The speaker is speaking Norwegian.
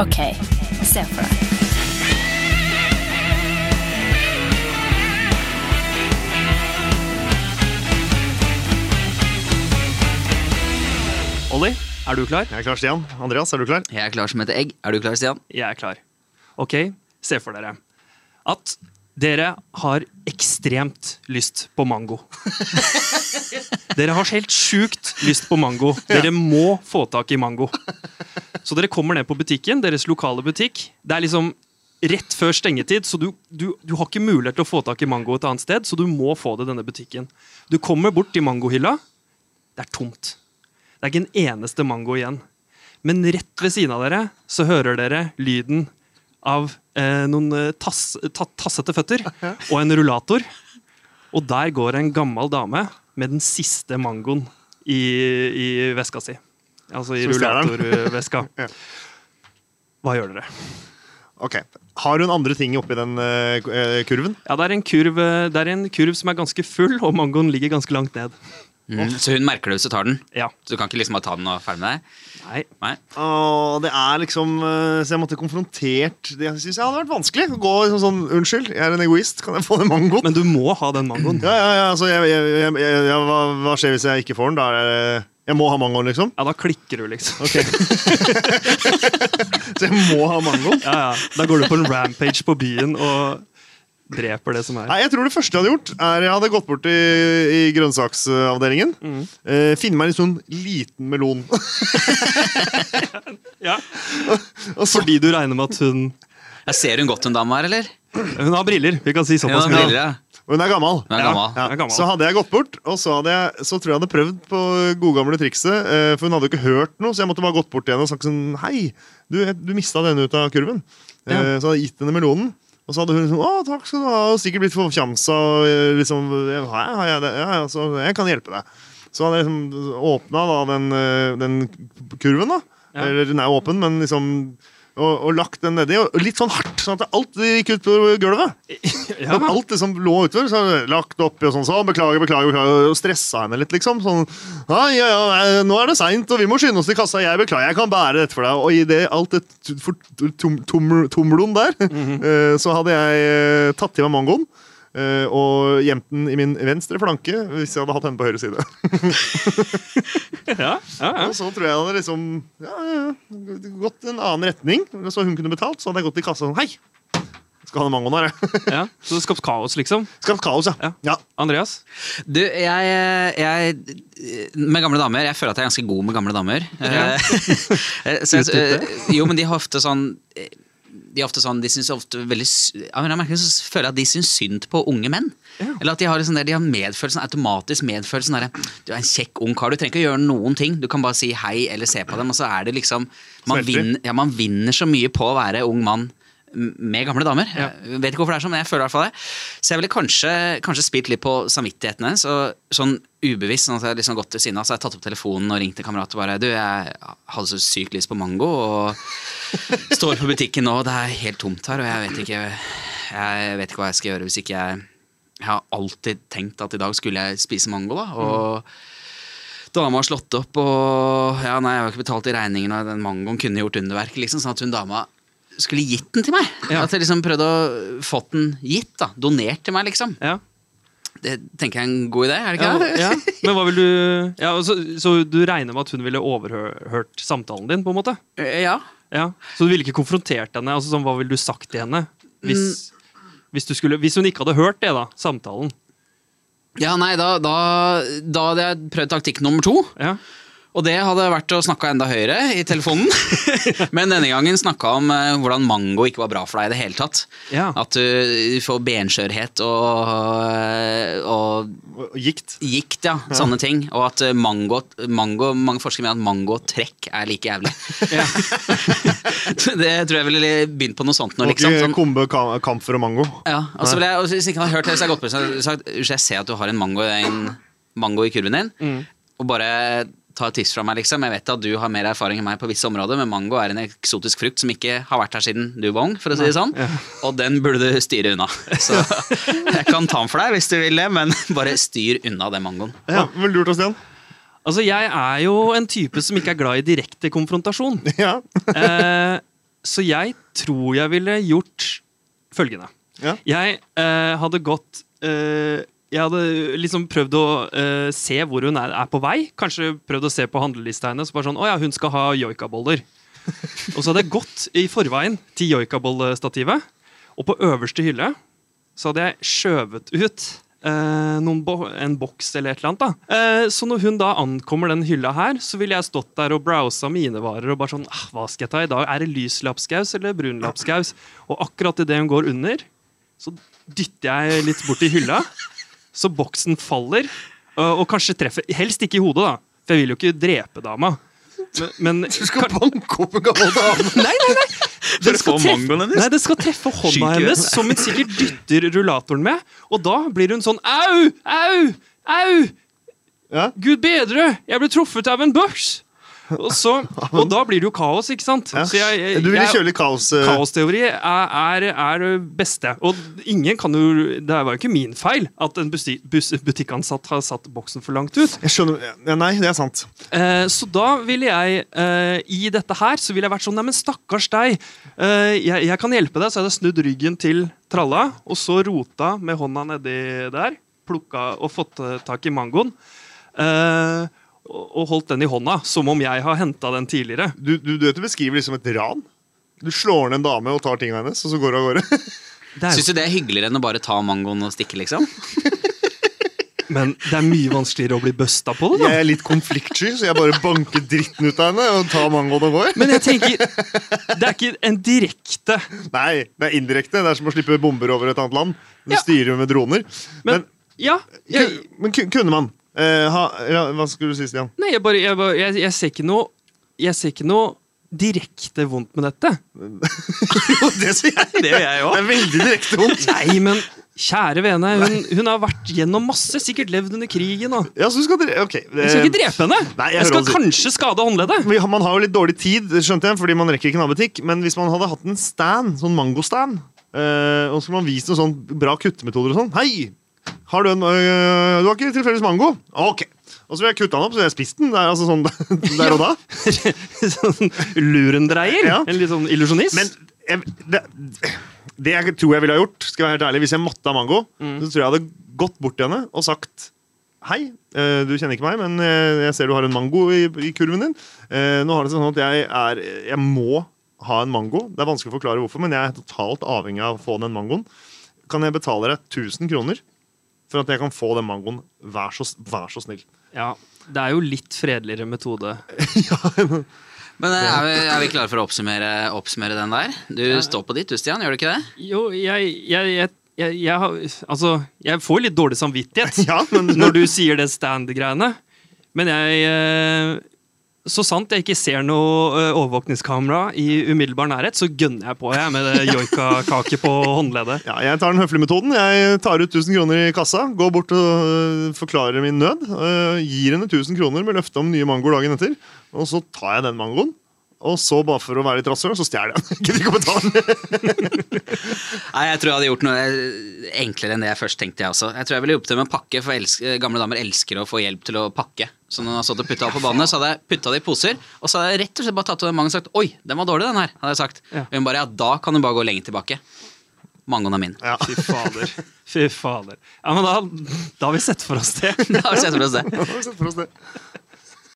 Ok, se for deg. Olli, er du klar? Jeg er klar, Stian. Andreas, er du klar? Jeg er klar som et egg. Er du klar, Stian? Jeg er klar. Ok, se for dere at dere har ekstremt lyst på mango. Dere har helt sjukt lyst på mango. Dere må få tak i mango. Så dere kommer ned på butikken, deres lokale butikk. Det er liksom rett før stengetid, så du, du, du har ikke mulighet til å få tak i mango et annet sted, så du må få det i denne butikken. Du kommer bort til mangohylla. Det er tomt. Det er ikke en eneste mango igjen. Men rett ved siden av dere så hører dere lyden av eh, noen eh, tass, ta, tassete føtter og en rullator. Og der går en gammel dame med den siste mangoen i, i veska si. Altså i rullatorveska. Hva gjør dere? Ok. Har hun andre ting oppi den uh, kurven? Ja, det er, en kurv, eh, det er en kurv som er ganske full, og mangoen ligger ganske langt ned. Mm. Så hun merker det hvis du tar den? Ja. Så du kan ikke liksom bare ta den og ferdig med deg? Nei. Nei. Og det er liksom eh, Så jeg måtte konfrontert Det syns jeg hadde vært vanskelig. Å Gå liksom sånn Unnskyld, jeg er en egoist. Kan jeg få den mangoen? Men du må ha den mangoen. Ja, ja, ja, altså, jeg, jeg, jeg, hva, hva skjer hvis jeg ikke får den? Da er det Jeg må ha mangoen, liksom? Ja, da klikker du, liksom. Ok. Så jeg må ha mangoen? Ja, ja. Da går du på en rampage på byen og dreper det som er. Nei, jeg tror det første jeg hadde gjort, er jeg hadde gått bort i, i grønnsaksavdelingen. Eh, finne meg en sånn liten melon. Ja. Og så, Fordi du regner med at hun Jeg ser hun godt, hun dama her, eller? Hun har briller. Vi kan si såpass. hun mye. briller, ja. og hun er gammel. Hun er gammel. Ja, er. Så hadde jeg gått bort, og så, hadde jeg, så tror jeg jeg hadde prøvd på godgamle trikset. eh, For hun hadde jo ikke hørt noe, så jeg måtte bare gått bort til henne og sagt sånn Hei, du, du mista denne ut av kurven. Eh, Ja. Så hadde jeg gitt henne melonen. Og så hadde hun liksom Å, takk skal du ha. Og sikkert blitt forfjamsa. eh, Liksom, ja? Ja, ja, så jeg kan hjelpe deg. Så hadde jeg liksom åpna da den, eh, den kurven, da. Ja. Eller den er åpen, men liksom og, og lagt den nedi. Og litt sånn hardt, sånn at alt gikk ut på gulvet. Ja. Men alt det som lå utover, så lagt oppi og sånn. Så beklager, beklager, beklager. Og stressa henne litt, liksom. Sånn ja, ja, ja, nå er det seint, og vi må skynde oss til kassa. Jeg beklager, jeg kan bære dette for deg. Og i det alt det t- for- tom, tom, tomloen der, -hmm. så hadde jeg eh, tatt til meg mangoen. Eh, og jenten i min venstre flanke hvis jeg hadde hatt henne på høyre side. Ja, ja, ja. Og så tror jeg hadde liksom ja, ja, ja, gått en annen retning, så hun kunne betalt. Så hadde jeg gått i kassa sånn Hei! Skal ha den mangoen her, jeg. ja. Så det skapt kaos, liksom. Skapt kaos, ja. Ja. ja. Andreas? Du, jeg, jeg Med gamle damer Jeg føler at jeg er ganske god med gamle damer. Eh, så jeg, jo, men de har ofte sånn de er ofte sånn, de syns ofte veldig av en merkelig så føler jeg at de syns synd på unge menn. Eller at de har, liksom der, de har medfølelsen, automatisk medfølelsen derre Du er en kjekk ung kar, du trenger ikke å gjøre noen ting. Du kan bare si hei eller se på dem, og så er det liksom Man, vinner, ja, man vinner så mye på å være ung mann med gamle damer. Jeg vet ikke hvorfor det er sånn, men jeg føler i hvert fall det. Så jeg ville kanskje, kanskje spilt litt på samvittigheten hennes. og Sånn ubevisst, sånn at jeg liksom gått til siden av, så har jeg tatt opp telefonen og ringt en kamerat og bare Du, jeg hadde så sykt lyst på mango, og står på butikken nå, og det er helt tomt her, og jeg vet ikke Jeg vet ikke hva jeg skal gjøre hvis ikke jeg Jeg har alltid tenkt at i dag skulle jeg spise mango, da. og Dama har slått opp, og ja, nei, jeg har ikke betalt i regningen, og den mangoen kunne gjort underverk. Liksom, sånn at hun dama skulle gitt den til meg. Ja. At jeg liksom prøvde å få den gitt. da, Donert til meg, liksom. Ja. Det tenker jeg er en god idé, er det Ja, ikke det? ja. Men hva vil du ja, så, så du regner med at hun ville overhørt samtalen din? på en måte? Ja. Ja. Så du ville ikke konfrontert henne? Altså, sånn, hva ville du sagt til henne? Hvis, hvis, du skulle, hvis hun ikke hadde hørt det, da, samtalen? Ja, nei, da, da, da hadde jeg prøvd taktikk nummer to. Ja. Og det hadde vært å snakke enda høyere i telefonen. Men denne gangen snakka om eh, hvordan mango ikke var bra for deg i det hele tatt. Ja. At du får benskjørhet og, og Og Gikt. gikt, ja. Sånne ting. Og at eh, mango, mango Mange forskere mener at mangotrekk er like jævlig. Ja. det tror jeg ville begynt på noe sånt nå, liksom. Sånn, kombe ka- kamfer og mango. ja, og så ville jeg, hvis ikke hadde hørt det, så hadde jeg gått på jeg sagt jeg ser at du har en mango, en mango i kurven din. Mm. Og bare ta et tips fra meg, liksom. Jeg vet at du har mer erfaring enn meg på visse områder, men mango er en eksotisk frukt som ikke har vært her siden du var ung, for å si det sånn. Og den burde du styre unna. Så jeg kan ta den for deg hvis du vil det, men bare styr unna den mangoen. Ja, vel lurt, Stian. Altså, jeg er jo en type som ikke er glad i direkte konfrontasjon. Ja. Eh, så jeg tror jeg ville gjort følgende. Ja. Jeg eh, hadde gått eh, Jeg hadde liksom prøvd å uh, se hvor hun er, er på vei. Kanskje prøvd å se på handlelista hennes. Bare sånn, å ja, hun skal ha joikaboller. og så hadde jeg gått i forveien til joikabollstativet. Og på øverste hylle så hadde jeg skjøvet ut uh, bo en boks eller et eller annet. da. Uh, så når hun da ankommer den hylla her, så ville jeg stått der og browsa mine varer og bare sånn ah, Hva skal jeg ta i dag? Er det lys lapskaus eller brun lapskaus? Og akkurat idet hun går under, så dytter jeg litt bort i hylla, så boksen faller, og, og kanskje treffer Helst ikke i hodet, da, for jeg vil jo ikke drepe dama. Men, men Du skal banke opp en gammel dame! Nei, nei, nei! Den skal, få? Nei, det skal treffe hånda hennes, som hun sikkert dytter rullatoren med. Og da blir hun sånn au, au, au! Ja. Gud bedre! Jeg ble truffet av en børs! Og, så, og da blir det jo kaos, ikke sant? Ja. Så jeg, jeg, Du ville kjøre kaos? Uh... Kaosteori er det beste. Og ingen kan jo Det var jo ikke min feil at en busi- bus, butikkansatt har satt boksen for langt ut. Jeg skjønner ja, Nei, det er sant. Eh, så da ville jeg eh, I dette her så ville jeg vært sånn Neimen, stakkars deg. Eh, jeg, jeg kan hjelpe deg. Så hadde jeg snudd ryggen til tralla, og så rota med hånda nedi der. Plukka og fått eh, tak i mangoen. Eh, og, holdt den i hånda, som om jeg har henta den tidligere. Du, du, du vet du beskriver liksom et ran? Du slår ned en dame og tar tingene hennes, og så går du av gårde. Det er, Syns du det er hyggeligere enn å bare ta mangoen og stikke, liksom? men det er mye vanskeligere å bli busta på det, da. Jeg er litt konfliktsky, så jeg bare banker dritten ut av henne og tar mangoen og går. Men jeg tenker, det er ikke en direkte Nei, det er indirekte. Det er som å slippe bomber over et annet land. Du Ja. styrer jo med droner. Men, Men, ja, jeg, men kunne man eh, ha ja, Hva skulle du si, Stian? Nei, jeg, bare, jeg, bare, jeg, jeg ser ikke noe Jeg ser ikke noe direkte vondt med dette. Jo, det sier jeg! Det gjør jeg Det er veldig direkte vondt. Nei, men kjære vene, hun, hun har vært gjennom masse, sikkert levd under krigen. Og. Ja, så du skal okay. Ok. Jeg skal ikke eh, drepe henne! Nei, jeg jeg skal kanskje skade håndleddet. Man har jo litt dårlig tid, skjønte jeg, fordi man rekker ikke nabbutikk. Men hvis man hadde hatt en stand, sånn mangostand, eh, og så skulle man vist noen sånn bra kuttemetoder og sånn Hei! Har du en øh, Du har ikke tilfeldigvis mango? Ok. Og så vil jeg kutte den opp, så vil jeg spist den. Det er altså sånn der og da. sånn lurendreier. Ja. En litt sånn illusjonist. Men jeg, det, det jeg tror jeg ville ha gjort, skal være helt ærlig, hvis jeg måtte ha mango, så tror jeg jeg hadde gått bort til henne og sagt Hei, eh, du kjenner ikke meg, men eh, jeg ser du har en mango i, i kurven din. Eh, Nå har det sånn at jeg, er, jeg må ha en mango. Det er vanskelig å forklare hvorfor, men jeg er totalt avhengig av å få den mangoen. Kan jeg betale deg 1000 kroner for at jeg kan få den mangoen? Vær så, vær så snill. ja, det er jo litt fredeligere metode. Men eh, er vi, er vi klare for å oppsummere, oppsummere den der? Du står på ditt, du, Stian. Gjør du ikke det? Jo, jeg, jeg, jeg, jeg, jeg har Altså, jeg får litt dårlig samvittighet Ja, men når du sier det stand-greiene. Men jeg eh, Så sant jeg ikke ser noe eh, overvåkningskamera i umiddelbar nærhet, så gønner jeg på jeg med det joikakake på håndleddet. Ja, jeg tar den høflige metoden. Jeg tar ut 1000 kroner i kassa, går bort og øh, forklarer min nød. øh, gir henne 1000 kroner med løfte om nye mangoer dagen etter. Og så tar jeg den mangoen. Og så, bare for å være litt rasshøl, så stjeler jeg den. Gidder ikke å betale. Nei, Jeg tror jeg hadde gjort noe eh, enklere enn det jeg først tenkte. jeg også. Jeg tror jeg ville hjulpet til med å pakke, for elsker, gamle damer elsker å få hjelp til å pakke. Så når jeg har stått og putta alt på banen, så hadde jeg putta det i poser. Og så hadde jeg rett og slett bare tatt ut den mange og sagt oi, den var dårlig, den her. hadde jeg sagt. Ja. Og hun bare ja, da kan du bare gå lenger tilbake. Mangoen er min. Ja. Fy fader. Fy fader. Ja, men da, da har vi sett for oss det. Da har vi sett for oss det. Da har vi sett for oss det.